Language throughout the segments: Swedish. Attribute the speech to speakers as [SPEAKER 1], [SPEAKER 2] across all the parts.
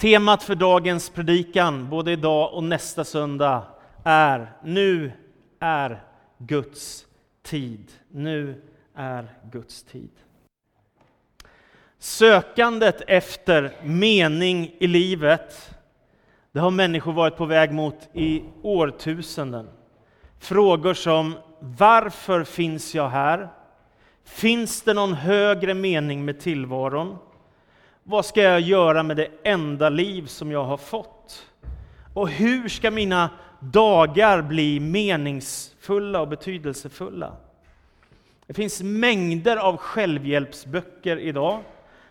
[SPEAKER 1] Temat för dagens predikan, både idag och nästa söndag, är Nu är Guds tid. Nu är Guds tid. Sökandet efter mening i livet, det har människor varit på väg mot i årtusenden. Frågor som Varför finns jag här? Finns det någon högre mening med tillvaron? Vad ska jag göra med det enda liv som jag har fått? Och hur ska mina dagar bli meningsfulla och betydelsefulla? Det finns mängder av självhjälpsböcker idag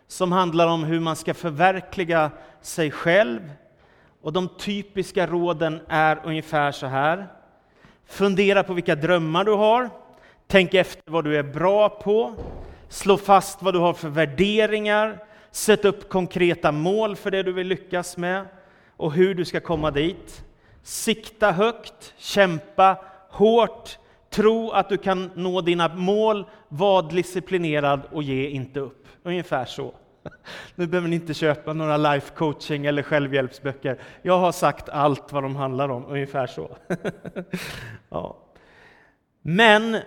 [SPEAKER 1] som handlar om hur man ska förverkliga sig själv. Och de typiska råden är ungefär så här. Fundera på vilka drömmar du har. Tänk efter vad du är bra på. Slå fast vad du har för värderingar. Sätt upp konkreta mål för det du vill lyckas med och hur du ska komma dit. Sikta högt, kämpa hårt, tro att du kan nå dina mål, var disciplinerad och ge inte upp. Ungefär så. Nu behöver ni inte köpa några life coaching eller självhjälpsböcker. Jag har sagt allt vad de handlar om, ungefär så. Ja. Men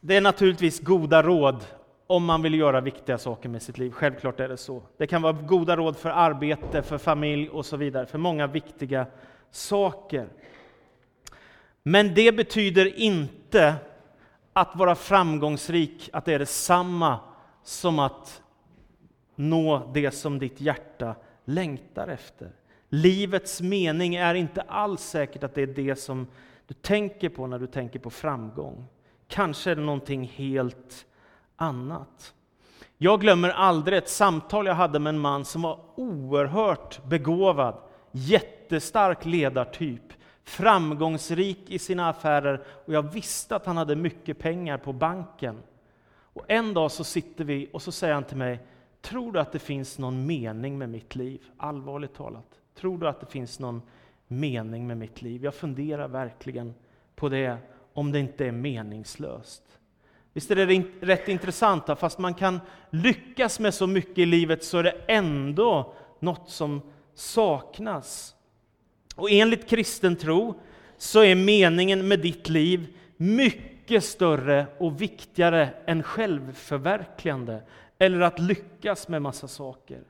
[SPEAKER 1] det är naturligtvis goda råd om man vill göra viktiga saker med sitt liv. Självklart är det så. Det kan vara goda råd för arbete, för familj och så vidare, för många viktiga saker. Men det betyder inte att vara framgångsrik, att det är detsamma som att nå det som ditt hjärta längtar efter. Livets mening är inte alls säkert att det är det som du tänker på när du tänker på framgång. Kanske är det någonting helt annat. Jag glömmer aldrig ett samtal jag hade med en man som var oerhört begåvad, jättestark ledartyp, framgångsrik i sina affärer och jag visste att han hade mycket pengar på banken. Och en dag så sitter vi och så säger han till mig, tror du att det finns någon mening med mitt liv? Allvarligt talat, tror du att det finns någon mening med mitt liv? Jag funderar verkligen på det, om det inte är meningslöst. Visst är det rätt intressant, fast man kan lyckas med så mycket i livet så är det ändå något som saknas. Och enligt kristen tro så är meningen med ditt liv mycket större och viktigare än självförverkligande eller att lyckas med massa saker.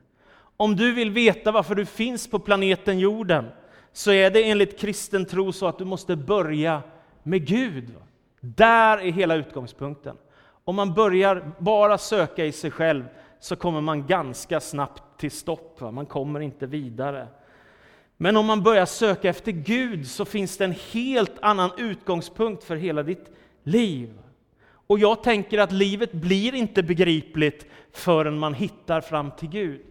[SPEAKER 1] Om du vill veta varför du finns på planeten jorden så är det enligt kristen tro så att du måste börja med Gud. Där är hela utgångspunkten. Om man börjar bara söka i sig själv så kommer man ganska snabbt till stopp. Va? Man kommer inte vidare. Men om man börjar söka efter Gud så finns det en helt annan utgångspunkt för hela ditt liv. Och jag tänker att livet blir inte begripligt förrän man hittar fram till Gud.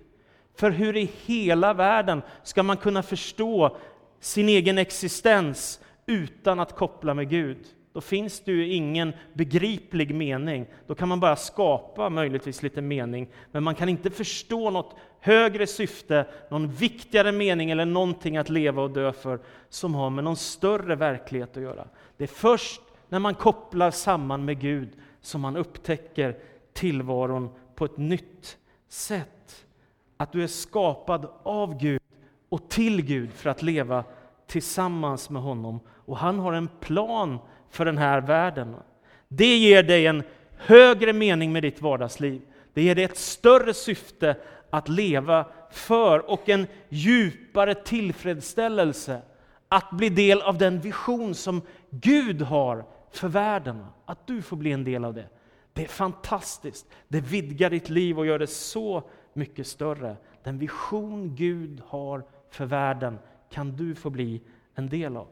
[SPEAKER 1] För hur i hela världen ska man kunna förstå sin egen existens utan att koppla med Gud? Då finns det ju ingen begriplig mening. Då kan man bara skapa möjligtvis lite mening, men man kan inte förstå något högre syfte, någon viktigare mening eller någonting att leva och dö för som har med någon större verklighet att göra. Det är först när man kopplar samman med Gud som man upptäcker tillvaron på ett nytt sätt. Att du är skapad av Gud och till Gud för att leva tillsammans med honom. Och han har en plan för den här världen. Det ger dig en högre mening med ditt vardagsliv. Det ger dig ett större syfte att leva för och en djupare tillfredsställelse att bli del av den vision som Gud har för världen. Att du får bli en del av det. Det är fantastiskt. Det vidgar ditt liv och gör det så mycket större. Den vision Gud har för världen kan du få bli en del av.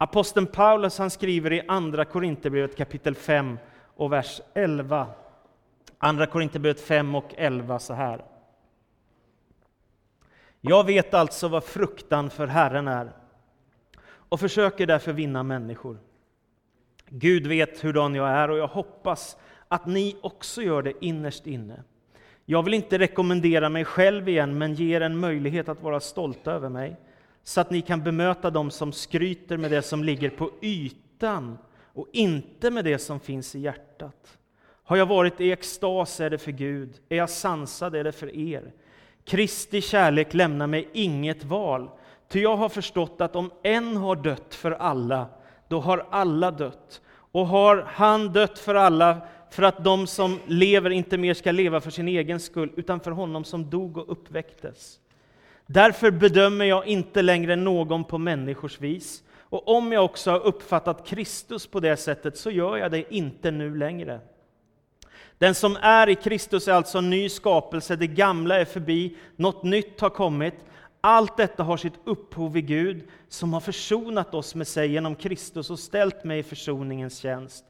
[SPEAKER 1] Aposteln Paulus han skriver i Andra Korinthierbrevet kapitel 5 och vers 11. Andra Korinthierbrevet 5 och 11 så här. Jag vet alltså vad fruktan för Herren är och försöker därför vinna människor. Gud vet hurdan jag är och jag hoppas att ni också gör det innerst inne. Jag vill inte rekommendera mig själv igen, men ger en möjlighet att vara stolta över mig så att ni kan bemöta dem som skryter med det som ligger på ytan och inte med det som finns i hjärtat. Har jag varit i extas är det för Gud, är jag sansad är det för er. Kristi kärlek lämnar mig inget val. Ty jag har förstått att om en har dött för alla, då har alla dött. Och har han dött för alla, för att de som lever inte mer ska leva för sin egen skull, utan för honom som dog och uppväcktes. Därför bedömer jag inte längre någon på människors vis. Och om jag också har uppfattat Kristus på det sättet, så gör jag det inte nu längre. Den som är i Kristus är alltså en ny skapelse, det gamla är förbi, något nytt har kommit. Allt detta har sitt upphov i Gud, som har försonat oss med sig genom Kristus och ställt mig i försoningens tjänst.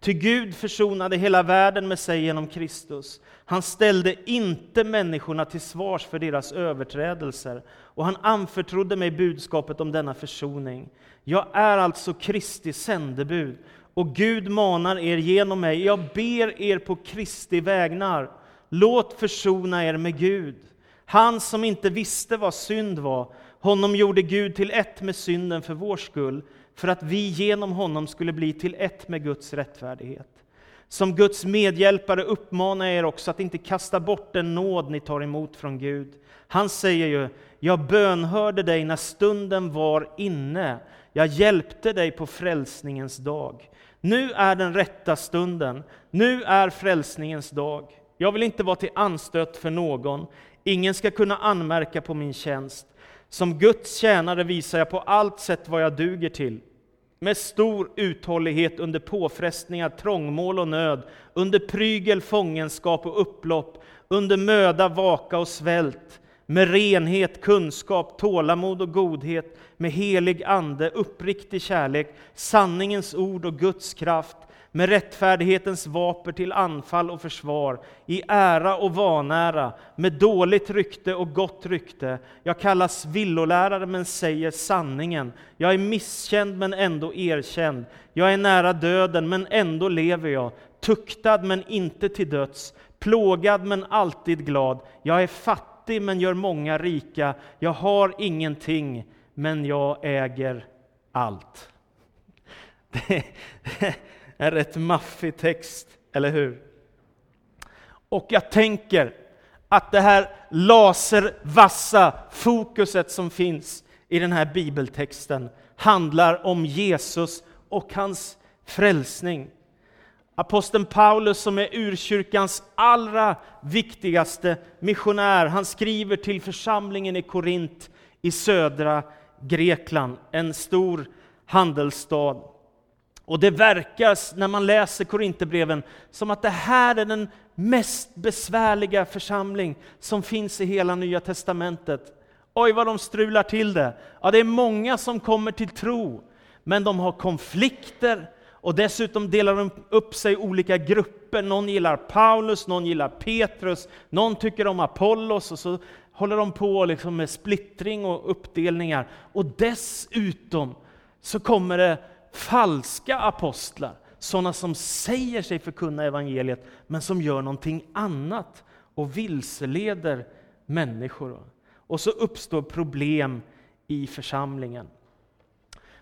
[SPEAKER 1] Ty Gud försonade hela världen med sig genom Kristus. Han ställde inte människorna till svars för deras överträdelser, och han anförtrodde mig budskapet om denna försoning. Jag är alltså Kristi sändebud, och Gud manar er genom mig. Jag ber er på Kristi vägnar. Låt försona er med Gud. Han som inte visste vad synd var, honom gjorde Gud till ett med synden för vår skull, för att vi genom honom skulle bli till ett med Guds rättfärdighet. Som Guds medhjälpare uppmanar jag er också att inte kasta bort den nåd ni tar emot från Gud. Han säger ju, jag bönhörde dig när stunden var inne, jag hjälpte dig på frälsningens dag. Nu är den rätta stunden, nu är frälsningens dag. Jag vill inte vara till anstöt för någon, ingen ska kunna anmärka på min tjänst. Som Guds tjänare visar jag på allt sätt vad jag duger till. Med stor uthållighet under påfrestningar, trångmål och nöd, under prygel, fångenskap och upplopp, under möda, vaka och svält, med renhet, kunskap, tålamod och godhet, med helig ande, uppriktig kärlek, sanningens ord och Guds kraft, med rättfärdighetens vapen till anfall och försvar, i ära och vanära, med dåligt rykte och gott rykte. Jag kallas villolärare men säger sanningen. Jag är misskänd men ändå erkänd. Jag är nära döden men ändå lever jag. Tuktad men inte till döds, plågad men alltid glad. Jag är fattig men gör många rika. Jag har ingenting men jag äger allt. Det, en rätt maffig text, eller hur? Och jag tänker att det här laservassa fokuset som finns i den här bibeltexten handlar om Jesus och hans frälsning. Aposteln Paulus, som är urkyrkans allra viktigaste missionär, han skriver till församlingen i Korint i södra Grekland, en stor handelsstad. Och det verkar, när man läser Korinthierbreven, som att det här är den mest besvärliga församling som finns i hela Nya Testamentet. Oj, vad de strular till det! Ja, det är många som kommer till tro, men de har konflikter, och dessutom delar de upp sig i olika grupper. Någon gillar Paulus, någon gillar Petrus, någon tycker om Apollos, och så håller de på liksom med splittring och uppdelningar. Och dessutom så kommer det falska apostlar, sådana som säger sig förkunna evangeliet, men som gör någonting annat och vilseleder människor. Och så uppstår problem i församlingen.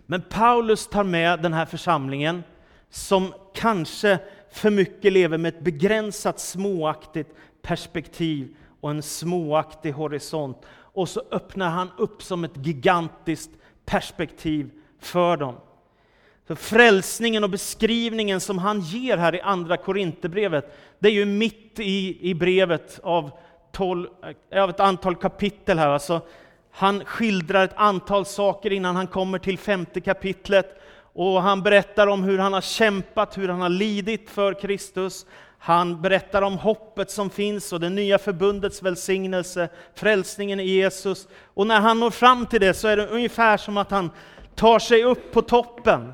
[SPEAKER 1] Men Paulus tar med den här församlingen, som kanske för mycket lever med ett begränsat småaktigt perspektiv och en småaktig horisont. Och så öppnar han upp som ett gigantiskt perspektiv för dem. För frälsningen och beskrivningen som han ger här i Andra Korinthierbrevet, det är ju mitt i, i brevet av, 12, eh, av ett antal kapitel här. Alltså, han skildrar ett antal saker innan han kommer till femte kapitlet. Och han berättar om hur han har kämpat, hur han har lidit för Kristus. Han berättar om hoppet som finns och det nya förbundets välsignelse, frälsningen i Jesus. Och när han når fram till det så är det ungefär som att han tar sig upp på toppen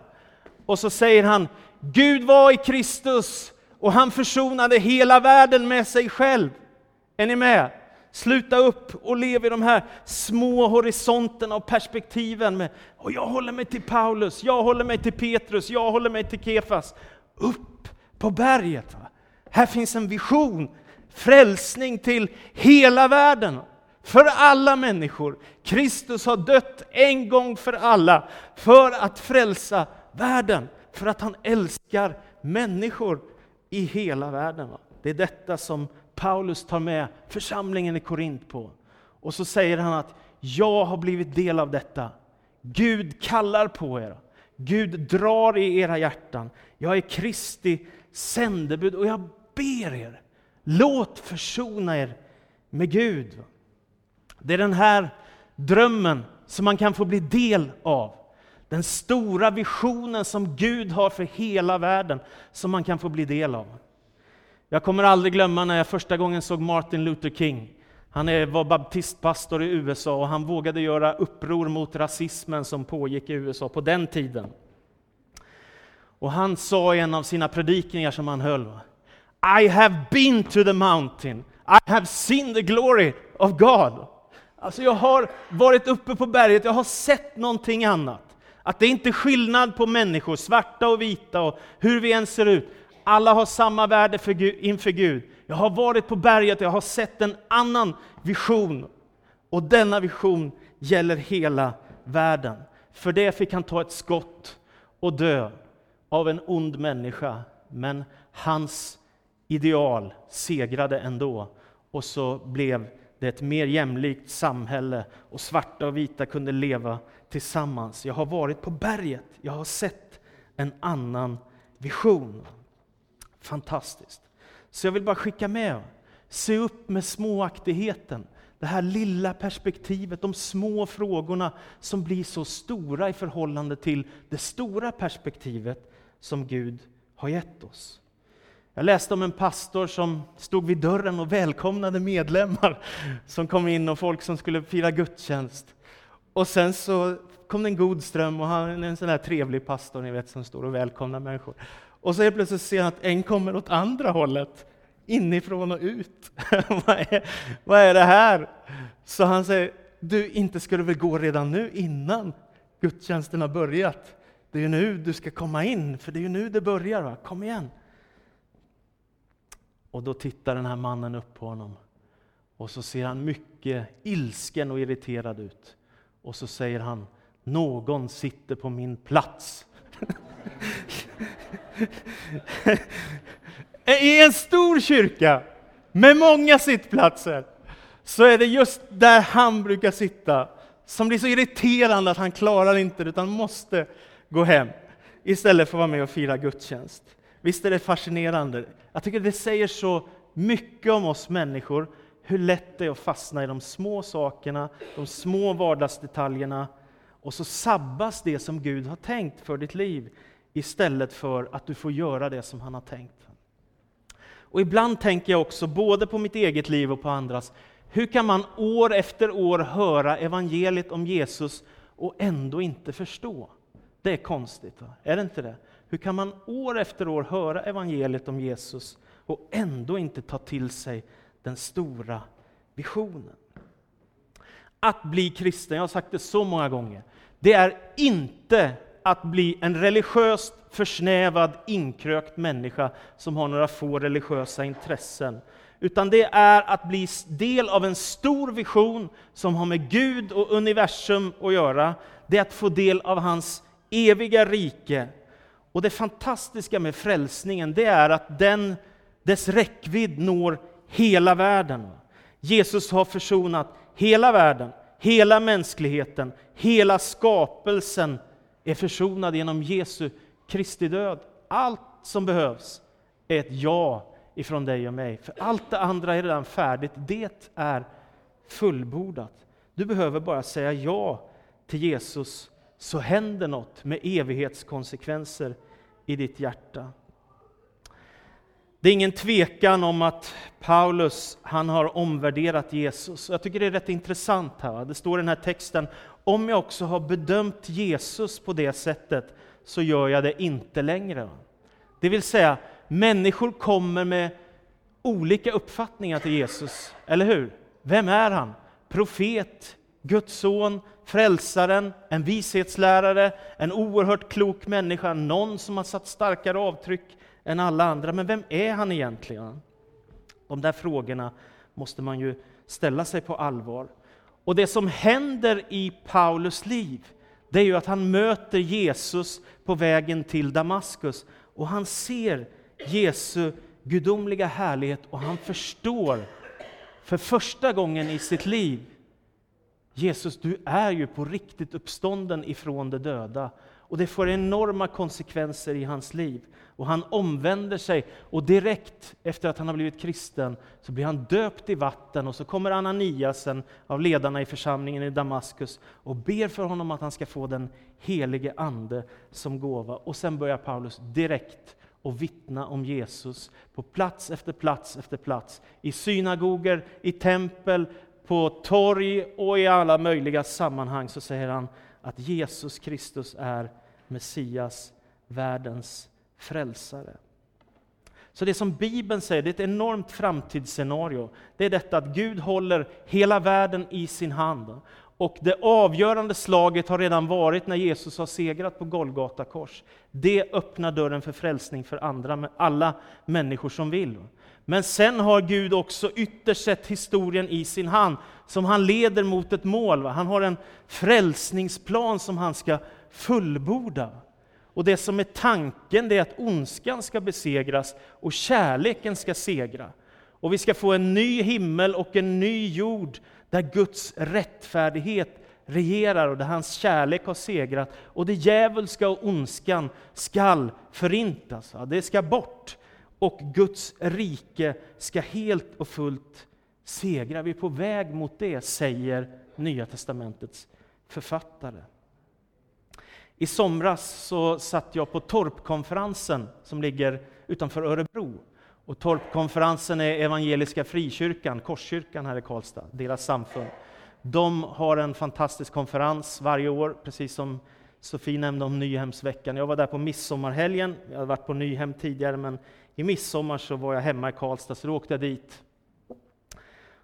[SPEAKER 1] och så säger han, Gud var i Kristus och han försonade hela världen med sig själv. Är ni med? Sluta upp och lev i de här små horisonterna och perspektiven. Med, och jag håller mig till Paulus, jag håller mig till Petrus, jag håller mig till Kefas. Upp på berget. Va? Här finns en vision, frälsning till hela världen. För alla människor. Kristus har dött en gång för alla för att frälsa världen, för att han älskar människor i hela världen. Det är detta som Paulus tar med församlingen i Korint på. Och så säger han att jag har blivit del av detta. Gud kallar på er. Gud drar i era hjärtan. Jag är Kristi sändebud och jag ber er, låt försona er med Gud. Det är den här drömmen som man kan få bli del av. Den stora visionen som Gud har för hela världen, som man kan få bli del av. Jag kommer aldrig glömma när jag första gången såg Martin Luther King. Han var baptistpastor i USA och han vågade göra uppror mot rasismen som pågick i USA på den tiden. Och han sa i en av sina predikningar som han höll, I have been to the mountain, I have seen the glory of God. Alltså jag har varit uppe på berget, jag har sett någonting annat. Att det är inte skillnad på människor, svarta och vita och hur vi än ser ut. Alla har samma värde för Gud, inför Gud. Jag har varit på berget, jag har sett en annan vision. Och denna vision gäller hela världen. För det fick han ta ett skott och dö av en ond människa. Men hans ideal segrade ändå. Och så blev det ett mer jämlikt samhälle och svarta och vita kunde leva tillsammans. Jag har varit på berget, jag har sett en annan vision. Fantastiskt. Så jag vill bara skicka med, se upp med småaktigheten. Det här lilla perspektivet, de små frågorna som blir så stora i förhållande till det stora perspektivet som Gud har gett oss. Jag läste om en pastor som stod vid dörren och välkomnade medlemmar som kom in och folk som skulle fira gudstjänst. Och sen så kom det en god ström och han är en sån här trevlig pastor ni vet som står och välkomnar människor. Och så helt plötsligt ser han att en kommer åt andra hållet, inifrån och ut. vad, är, vad är det här? Så han säger, du inte ska du väl gå redan nu innan gudstjänsten har börjat? Det är ju nu du ska komma in, för det är ju nu det börjar. Va? Kom igen! Och då tittar den här mannen upp på honom och så ser han mycket ilsken och irriterad ut. Och så säger han, någon sitter på min plats. I en stor kyrka med många sittplatser så är det just där han brukar sitta som blir så irriterande att han klarar inte det utan måste gå hem istället för att vara med och fira gudstjänst. Visst är det fascinerande? Jag tycker det säger så mycket om oss människor, hur lätt det är att fastna i de små sakerna, de små vardagsdetaljerna, och så sabbas det som Gud har tänkt för ditt liv, istället för att du får göra det som han har tänkt. Och ibland tänker jag också, både på mitt eget liv och på andras, hur kan man år efter år höra evangeliet om Jesus och ändå inte förstå? Det är konstigt, va? är det inte det? Hur kan man år efter år höra evangeliet om Jesus och ändå inte ta till sig den stora visionen? Att bli kristen, jag har sagt det så många gånger, det är inte att bli en religiöst försnävad, inkrökt människa som har några få religiösa intressen. Utan det är att bli del av en stor vision som har med Gud och universum att göra. Det är att få del av hans eviga rike. Och det fantastiska med frälsningen, det är att den, dess räckvidd når hela världen. Jesus har försonat hela världen, hela mänskligheten, hela skapelsen är försonad genom Jesu Kristi död. Allt som behövs är ett ja ifrån dig och mig. För allt det andra är redan färdigt. Det är fullbordat. Du behöver bara säga ja till Jesus så händer något med evighetskonsekvenser i ditt hjärta. Det är ingen tvekan om att Paulus han har omvärderat Jesus. Jag tycker det är rätt intressant här. Det står i den här texten, om jag också har bedömt Jesus på det sättet så gör jag det inte längre. Det vill säga, människor kommer med olika uppfattningar till Jesus, eller hur? Vem är han? Profet, Guds son, frälsaren, en vishetslärare, en oerhört klok människa, någon som har satt starkare avtryck än alla andra. Men vem är han egentligen? De där frågorna måste man ju ställa sig på allvar. Och det som händer i Paulus liv, det är ju att han möter Jesus på vägen till Damaskus och han ser Jesu gudomliga härlighet och han förstår för första gången i sitt liv Jesus, du är ju på riktigt uppstånden ifrån de döda. Och det får enorma konsekvenser i hans liv. Och han omvänder sig och direkt efter att han har blivit kristen så blir han döpt i vatten och så kommer Ananiasen av ledarna i församlingen i Damaskus och ber för honom att han ska få den helige Ande som gåva. Och sen börjar Paulus direkt och vittna om Jesus på plats efter plats efter plats. I synagoger, i tempel, på torg och i alla möjliga sammanhang så säger han att Jesus Kristus är Messias, världens frälsare. Så det som Bibeln säger, det är ett enormt framtidsscenario. Det är detta att Gud håller hela världen i sin hand. Och det avgörande slaget har redan varit när Jesus har segrat på Golgata kors. Det öppnar dörren för frälsning för andra, alla människor som vill. Men sen har Gud också ytterst sett historien i sin hand, som han leder mot ett mål. Han har en frälsningsplan som han ska fullborda. Och det som är tanken det är att ondskan ska besegras och kärleken ska segra. Och vi ska få en ny himmel och en ny jord där Guds rättfärdighet regerar och där hans kärlek har segrat. Och det djävulska och ondskan skall förintas. Det ska bort. Och Guds rike ska helt och fullt segra. Vi är på väg mot det, säger Nya testamentets författare. I somras så satt jag på Torpkonferensen som ligger utanför Örebro. Och Torpkonferensen är Evangeliska Frikyrkan, Korskyrkan här i Karlstad, deras samfund. De har en fantastisk konferens varje år, precis som Sofie nämnde om Nyhemsveckan. Jag var där på midsommarhelgen, jag hade varit på Nyhem tidigare, men i midsommar så var jag hemma i Karlstad, så då åkte jag dit.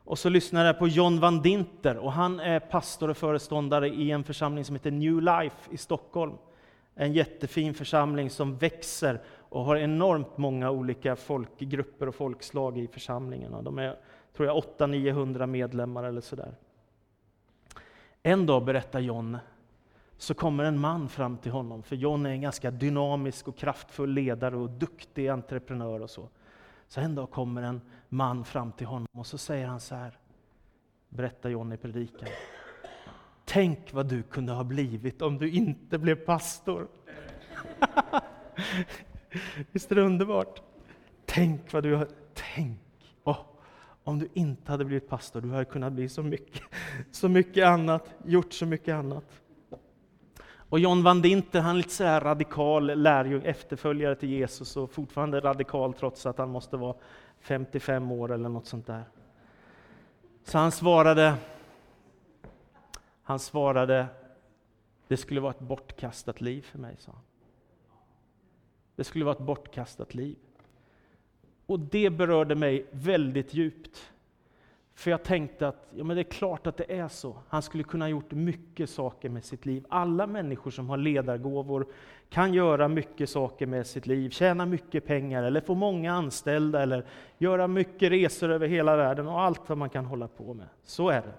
[SPEAKER 1] Och så lyssnade jag på John Van Dinter, och han är pastor och föreståndare i en församling som heter New Life i Stockholm. En jättefin församling som växer och har enormt många olika folkgrupper och folkslag i församlingen. De är, tror jag, 800-900 medlemmar eller sådär. En dag, berättar John, så kommer en man fram till honom, för John är en ganska dynamisk och kraftfull ledare och duktig entreprenör och så. Så en dag kommer en man fram till honom och så säger han så här, berättar John i predikan. Tänk vad du kunde ha blivit om du inte blev pastor. Visst är det underbart? Tänk vad du har... Tänk! Oh, om du inte hade blivit pastor, du hade kunnat bli så mycket, så mycket annat, gjort så mycket annat. Och John Van Dinter, han är lite så här radikal lärjung, efterföljare till Jesus och fortfarande radikal trots att han måste vara 55 år eller något sånt där. Så han svarade, han svarade, det skulle vara ett bortkastat liv för mig, sa han. Det skulle vara ett bortkastat liv. Och det berörde mig väldigt djupt. För jag tänkte att ja, men det är klart att det är så. Han skulle kunna ha gjort mycket saker med sitt liv. Alla människor som har ledargåvor kan göra mycket saker med sitt liv, tjäna mycket pengar, eller få många anställda, eller göra mycket resor över hela världen och allt vad man kan hålla på med. Så är det.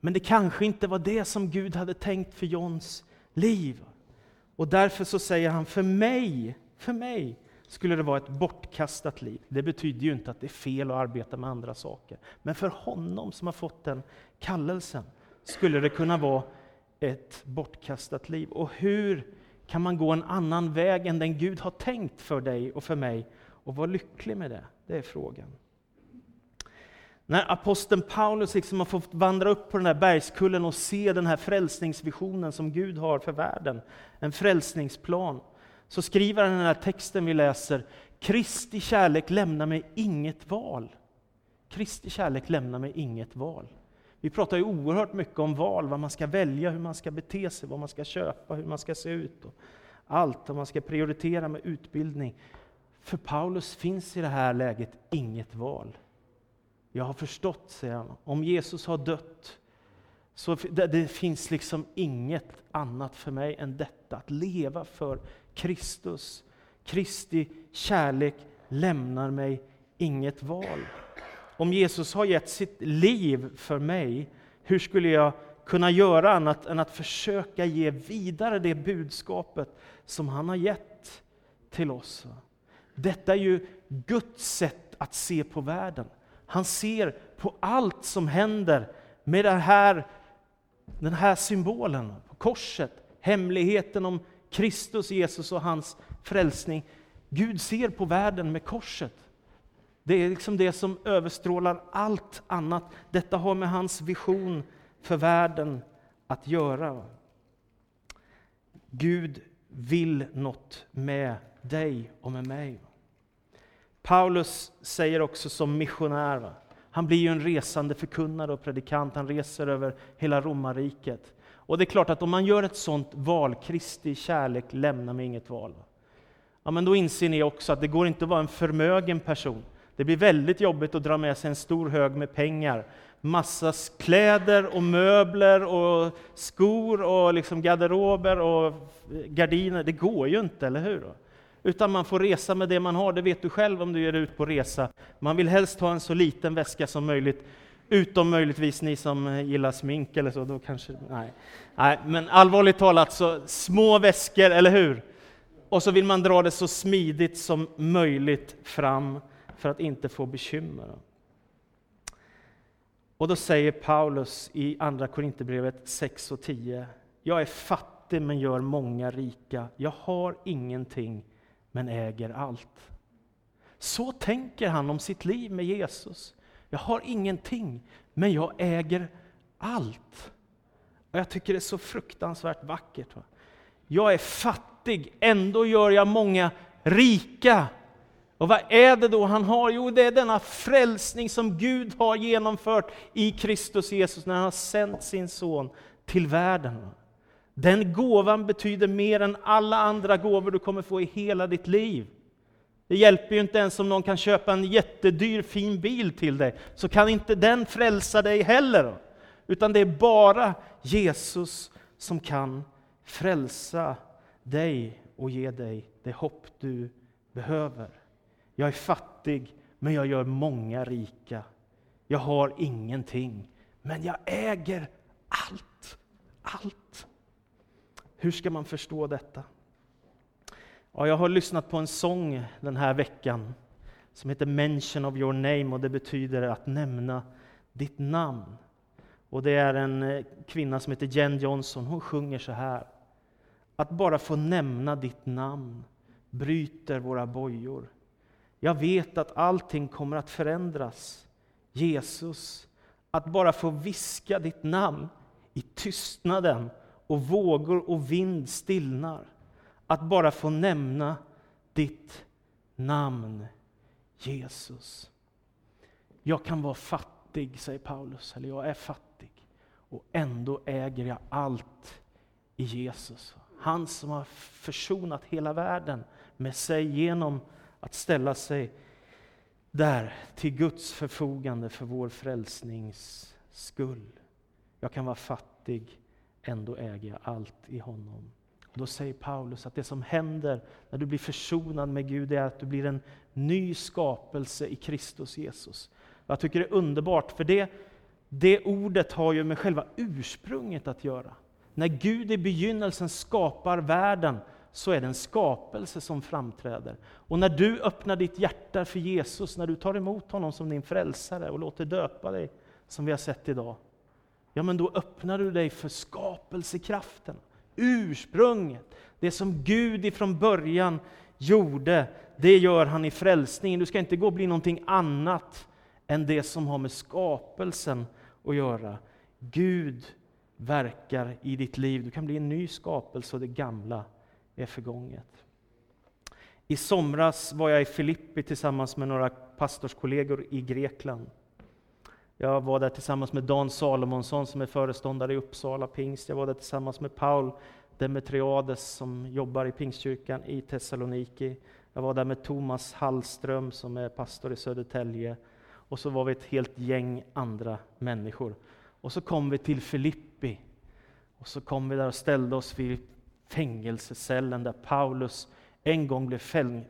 [SPEAKER 1] Men det kanske inte var det som Gud hade tänkt för Johns liv. Och därför så säger han, för mig, för mig skulle det vara ett bortkastat liv. Det betyder ju inte att det är fel att arbeta med andra saker. Men för honom som har fått den kallelsen skulle det kunna vara ett bortkastat liv. Och hur kan man gå en annan väg än den Gud har tänkt för dig och för mig och vara lycklig med det? Det är frågan. När aposteln Paulus liksom har fått vandra upp på den här bergskullen och se den här frälsningsvisionen som Gud har för världen, en frälsningsplan, så skriver han den här texten vi läser, Kristi kärlek lämnar mig inget val. Kristi kärlek lämnar mig inget val. Vi pratar ju oerhört mycket om val, vad man ska välja, hur man ska bete sig, vad man ska köpa, hur man ska se ut. Och allt, vad man ska prioritera med utbildning. För Paulus finns i det här läget inget val. Jag har förstått, säger han, om Jesus har dött, så det, det finns liksom inget annat för mig än detta, att leva för Kristus. Kristi kärlek lämnar mig inget val. Om Jesus har gett sitt liv för mig, hur skulle jag kunna göra annat än att försöka ge vidare det budskapet som han har gett till oss? Detta är ju Guds sätt att se på världen. Han ser på allt som händer med den här, den här symbolen korset, hemligheten om Kristus Jesus och hans frälsning. Gud ser på världen med korset. Det är liksom det som överstrålar allt annat. Detta har med hans vision för världen att göra. Gud vill något med dig och med mig. Paulus säger också som missionär, han blir ju en resande förkunnare och predikant, han reser över hela romarriket. Och det är klart att om man gör ett sånt val, Kristi kärlek lämnar mig inget val. Ja, men då inser ni också att det går inte att vara en förmögen person. Det blir väldigt jobbigt att dra med sig en stor hög med pengar. Massa kläder och möbler och skor och liksom garderober och gardiner. Det går ju inte, eller hur? Utan man får resa med det man har, det vet du själv om du ger ut på resa. Man vill helst ha en så liten väska som möjligt, utom möjligtvis ni som eh, gillar smink eller så, då kanske, nej. nej men allvarligt talat, så små väskor, eller hur? Och så vill man dra det så smidigt som möjligt fram för att inte få bekymmer. Och då säger Paulus i Andra Korinthierbrevet 6 och 10. Jag är fattig men gör många rika. Jag har ingenting men äger allt. Så tänker han om sitt liv med Jesus. Jag har ingenting, men jag äger allt. Och Jag tycker det är så fruktansvärt vackert. Va? Jag är fattig, ändå gör jag många rika. Och vad är det då han har? Jo, det är denna frälsning som Gud har genomfört i Kristus Jesus när han har sänt sin son till världen. Den gåvan betyder mer än alla andra gåvor du kommer få i hela ditt liv. Det hjälper ju inte ens om någon kan köpa en jättedyr fin bil till dig, så kan inte den frälsa dig heller. Utan det är bara Jesus som kan frälsa dig och ge dig det hopp du behöver. Jag är fattig, men jag gör många rika. Jag har ingenting, men jag äger allt. Allt. Hur ska man förstå detta? Ja, jag har lyssnat på en sång den här veckan som heter Mention of your name och det betyder att nämna ditt namn. Och det är en eh, kvinna som heter Jen Johnson, hon sjunger så här. Att bara få nämna ditt namn bryter våra bojor. Jag vet att allting kommer att förändras. Jesus, att bara få viska ditt namn i tystnaden och vågor och vind stillnar. Att bara få nämna ditt namn, Jesus. Jag kan vara fattig, säger Paulus, eller jag är fattig, och ändå äger jag allt i Jesus. Han som har försonat hela världen med sig genom att ställa sig där till Guds förfogande för vår frälsnings skull. Jag kan vara fattig, ändå äger jag allt i honom då säger Paulus att det som händer när du blir försonad med Gud är att du blir en ny skapelse i Kristus Jesus. Jag tycker det är underbart, för det, det ordet har ju med själva ursprunget att göra. När Gud i begynnelsen skapar världen så är det en skapelse som framträder. Och när du öppnar ditt hjärta för Jesus, när du tar emot honom som din frälsare och låter döpa dig, som vi har sett idag, ja men då öppnar du dig för skapelsekraften, ursprunget. Det som Gud ifrån början gjorde, det gör han i frälsningen. Du ska inte gå och bli någonting annat än det som har med skapelsen att göra. Gud verkar i ditt liv. Du kan bli en ny skapelse och det gamla är förgånget. I somras var jag i Filippi tillsammans med några pastorskollegor i Grekland. Jag var där tillsammans med Dan Salomonsson som är föreståndare i Uppsala pingst. Jag var där tillsammans med Paul Demetriades som jobbar i Pingstkyrkan i Thessaloniki. Jag var där med Thomas Hallström som är pastor i Södertälje. Och så var vi ett helt gäng andra människor. Och så kom vi till Filippi. Och så kom vi där och ställde oss vid fängelsecellen där Paulus en gång blev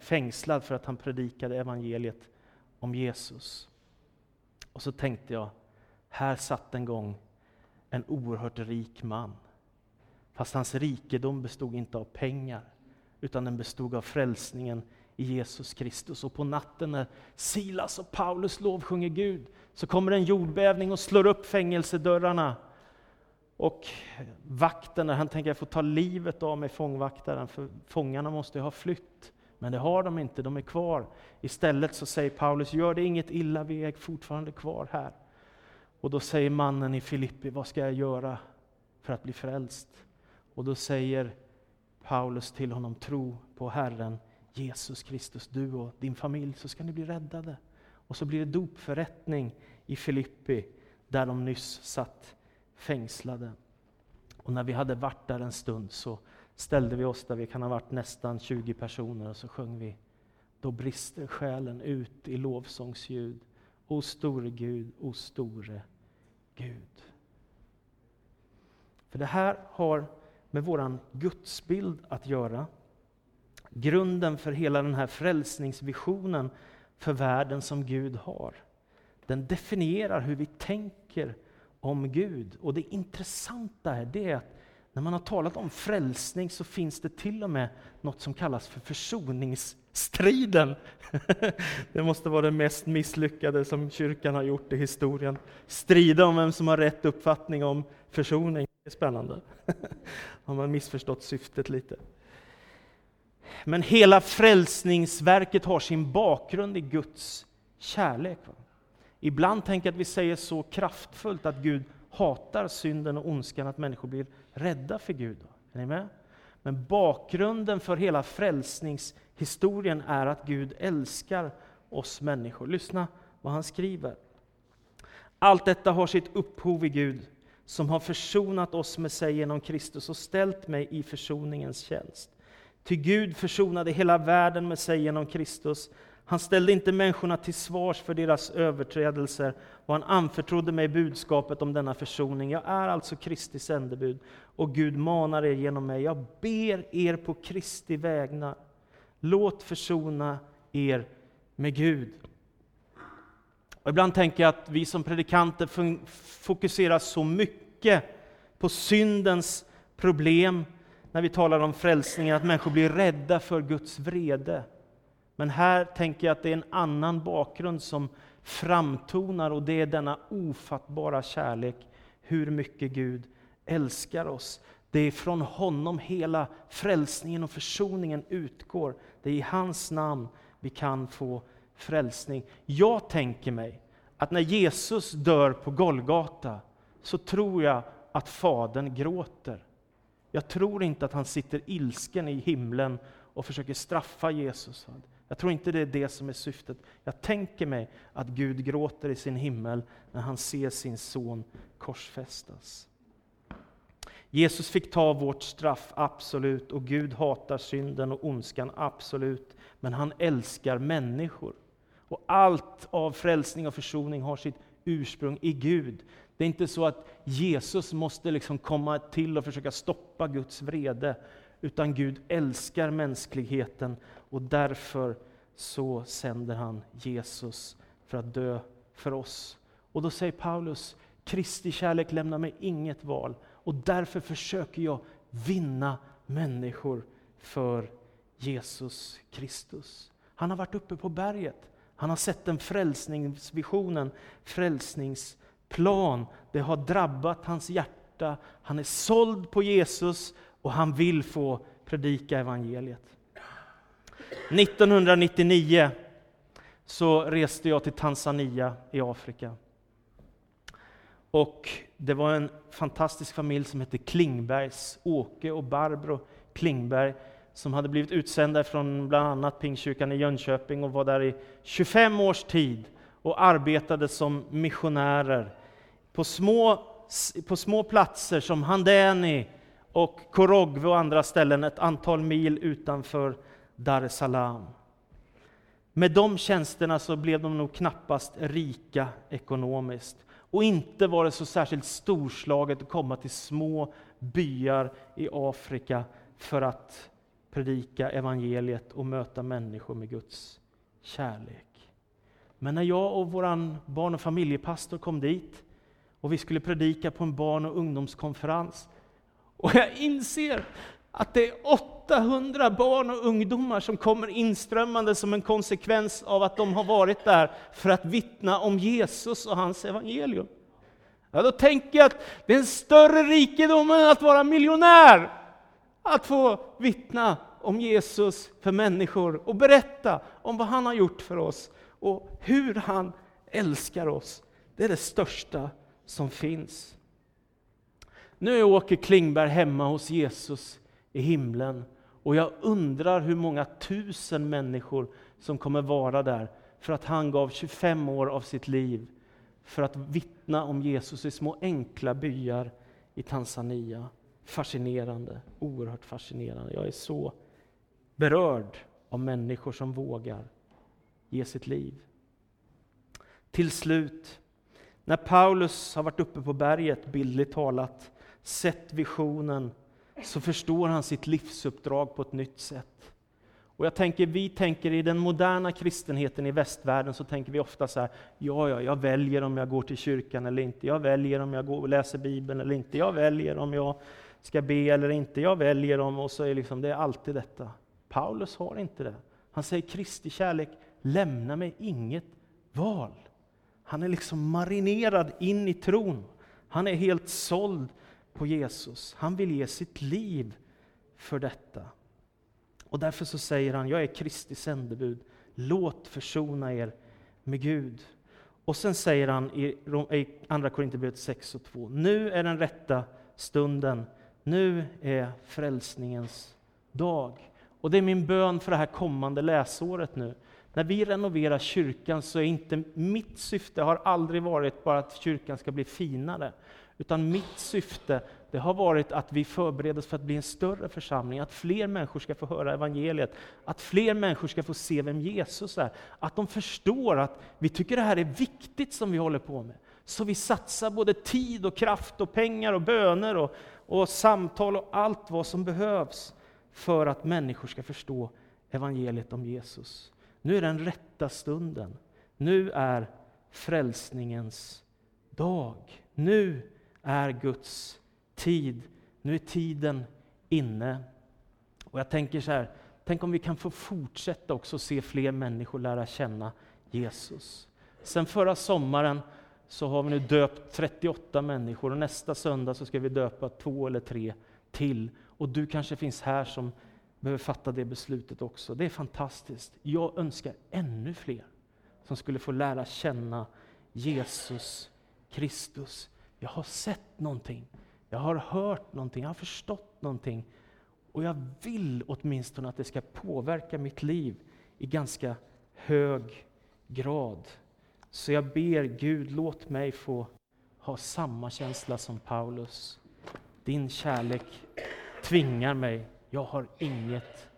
[SPEAKER 1] fängslad för att han predikade evangeliet om Jesus. Och så tänkte jag, här satt en gång en oerhört rik man. Fast hans rikedom bestod inte av pengar, utan den bestod av frälsningen i Jesus Kristus. Och på natten när Silas och Paulus lovsjunger Gud, så kommer en jordbävning och slår upp fängelsedörrarna. Och vakten, han tänker jag får ta livet av mig, fångvaktaren, för fångarna måste ju ha flytt. Men det har de inte, de är kvar. Istället så säger Paulus, gör det inget illa, vi är fortfarande kvar här. Och då säger mannen i Filippi, vad ska jag göra för att bli frälst? Och då säger Paulus till honom, tro på Herren Jesus Kristus, du och din familj, så ska ni bli räddade. Och så blir det dopförrättning i Filippi, där de nyss satt fängslade. Och när vi hade varit där en stund så ställde vi oss där vi kan ha varit nästan 20 personer och så sjöng vi Då brister själen ut i lovsångsljud. O store Gud, o store Gud. För det här har med vår gudsbild att göra. Grunden för hela den här frälsningsvisionen för världen som Gud har. Den definierar hur vi tänker om Gud. Och det intressanta är det att när man har talat om frälsning så finns det till och med något som kallas för försoningsstriden. Det måste vara det mest misslyckade som kyrkan har gjort i historien. Strida om vem som har rätt uppfattning om försoning. Det är spännande. Har man missförstått syftet lite. Men hela frälsningsverket har sin bakgrund i Guds kärlek. Ibland tänker jag att vi säger så kraftfullt att Gud hatar synden och ondskan att människor blir rädda för Gud. Är ni med? Men bakgrunden för hela frälsningshistorien är att Gud älskar oss människor. Lyssna vad han skriver. Allt detta har sitt upphov i Gud som har försonat oss med sig genom Kristus och ställt mig i försoningens tjänst. Ty Gud försonade hela världen med sig genom Kristus. Han ställde inte människorna till svars för deras överträdelser och han anförtrodde mig budskapet om denna försoning. Jag är alltså Kristi sändebud och Gud manar er genom mig. Jag ber er på Kristi vägnar. Låt försona er med Gud. Och ibland tänker jag att vi som predikanter fokuserar så mycket på syndens problem när vi talar om frälsningen, att människor blir rädda för Guds vrede. Men här tänker jag att det är en annan bakgrund som framtonar och det är denna ofattbara kärlek, hur mycket Gud älskar oss. Det är från honom hela frälsningen och försoningen utgår. Det är i hans namn vi kan få frälsning. Jag tänker mig att när Jesus dör på Golgata så tror jag att Fadern gråter. Jag tror inte att han sitter ilsken i himlen och försöker straffa Jesus. Jag tror inte det är det som är syftet. Jag tänker mig att Gud gråter i sin himmel när han ser sin son korsfästas. Jesus fick ta vårt straff, absolut, och Gud hatar synden och ondskan, absolut. Men han älskar människor. Och allt av frälsning och försoning har sitt ursprung i Gud. Det är inte så att Jesus måste liksom komma till och försöka stoppa Guds vrede, utan Gud älskar mänskligheten och därför så sänder han Jesus för att dö för oss. Och då säger Paulus, Kristi kärlek lämnar mig inget val och därför försöker jag vinna människor för Jesus Kristus. Han har varit uppe på berget. Han har sett den frälsningsvisionen, frälsningsplan. Det har drabbat hans hjärta. Han är såld på Jesus och han vill få predika evangeliet. 1999 så reste jag till Tanzania i Afrika. Och det var en fantastisk familj som hette Klingbergs, Åke och Barbro Klingberg, som hade blivit utsända från bland annat Pingstkyrkan i Jönköping och var där i 25 års tid och arbetade som missionärer på små, på små platser som Handeni och Korogwe och andra ställen ett antal mil utanför Dar es Salaam. Med de tjänsterna så blev de nog knappast rika ekonomiskt. Och inte var det så särskilt storslaget att komma till små byar i Afrika för att predika evangeliet och möta människor med Guds kärlek. Men när jag och vår barn och familjepastor kom dit och vi skulle predika på en barn och ungdomskonferens och jag inser att det är 800 barn och ungdomar som kommer inströmmande som en konsekvens av att de har varit där för att vittna om Jesus och hans evangelium. Ja, då tänker jag att det är en större rikedom än att vara miljonär. Att få vittna om Jesus för människor och berätta om vad han har gjort för oss och hur han älskar oss. Det är det största som finns. Nu är Åke Klingberg hemma hos Jesus i himlen och jag undrar hur många tusen människor som kommer vara där för att han gav 25 år av sitt liv för att vittna om Jesus i små enkla byar i Tanzania. Fascinerande, oerhört fascinerande. Jag är så berörd av människor som vågar ge sitt liv. Till slut, när Paulus har varit uppe på berget, bildligt talat, sett visionen, så förstår han sitt livsuppdrag på ett nytt sätt. Och jag tänker, vi tänker i den moderna kristenheten i västvärlden så tänker vi ofta så här, ja, ja, jag väljer om jag går till kyrkan eller inte, jag väljer om jag går och läser Bibeln eller inte, jag väljer om jag ska be eller inte, jag väljer om, och så är liksom, det är alltid detta. Paulus har inte det. Han säger Kristi kärlek lämnar mig inget val. Han är liksom marinerad in i tron. Han är helt såld på Jesus. Han vill ge sitt liv för detta. Och därför så säger han, jag är Kristi sändebud. Låt försona er med Gud. Och sen säger han i Andra Korinthierbrevet 6 och 2, nu är den rätta stunden. Nu är frälsningens dag. Och det är min bön för det här kommande läsåret nu. När vi renoverar kyrkan så är inte mitt syfte har aldrig varit bara att kyrkan ska bli finare. Utan mitt syfte det har varit att vi förbereder oss för att bli en större församling, att fler människor ska få höra evangeliet, att fler människor ska få se vem Jesus är. Att de förstår att vi tycker det här är viktigt som vi håller på med. Så vi satsar både tid och kraft och pengar och böner och, och samtal och allt vad som behövs för att människor ska förstå evangeliet om Jesus. Nu är den rätta stunden. Nu är frälsningens dag. Nu är Guds tid. Nu är tiden inne. Och jag tänker så här, tänk om vi kan få fortsätta också se fler människor lära känna Jesus. Sen förra sommaren så har vi nu döpt 38 människor och nästa söndag så ska vi döpa två eller tre till. Och du kanske finns här som behöver fatta det beslutet också. Det är fantastiskt. Jag önskar ännu fler som skulle få lära känna Jesus Kristus. Jag har sett någonting, jag har hört någonting, jag har förstått någonting. Och jag vill åtminstone att det ska påverka mitt liv i ganska hög grad. Så jag ber Gud, låt mig få ha samma känsla som Paulus. Din kärlek tvingar mig jag har inget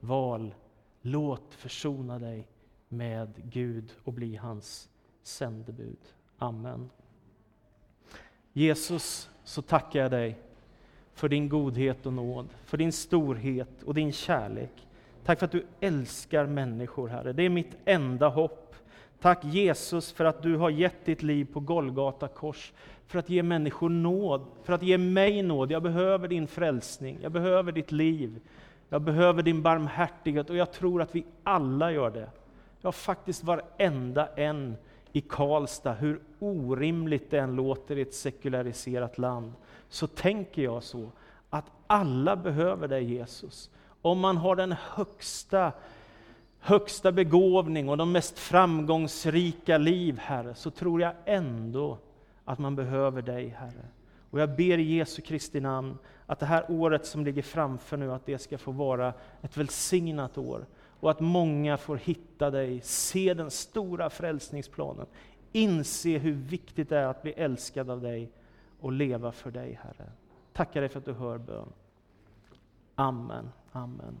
[SPEAKER 1] val. Låt försona dig med Gud och bli hans sändebud. Amen. Jesus, så tackar jag dig för din godhet och nåd, för din storhet och din kärlek. Tack för att du älskar människor, Herre. Det är mitt enda hopp. Tack Jesus för att du har gett ditt liv på Golgata kors för att ge människor nåd, för att ge mig nåd. Jag behöver din frälsning, jag behöver ditt liv, jag behöver din barmhärtighet och jag tror att vi alla gör det. Ja, faktiskt varenda en i Karlstad, hur orimligt det än låter i ett sekulariserat land, så tänker jag så, att alla behöver dig Jesus. Om man har den högsta, högsta begåvning och de mest framgångsrika liv, Herre, så tror jag ändå att man behöver dig, Herre. Och jag ber i Jesu Kristi namn att det här året som ligger framför nu, att det ska få vara ett välsignat år. Och att många får hitta dig, se den stora frälsningsplanen, inse hur viktigt det är att bli älskad av dig och leva för dig, Herre. Tackar dig för att du hör bön. Amen. Amen.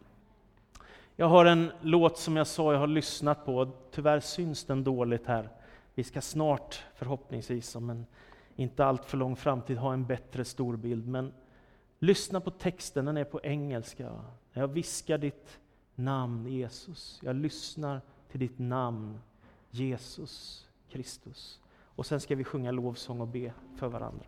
[SPEAKER 1] Jag har en låt som jag sa jag har lyssnat på, tyvärr syns den dåligt här. Vi ska snart, förhoppningsvis, om en inte allt för lång framtid, ha en bättre storbild. Men lyssna på texten, den är på engelska. Jag viskar ditt namn Jesus. Jag lyssnar till ditt namn Jesus Kristus. Och sen ska vi sjunga lovsång och be för varandra.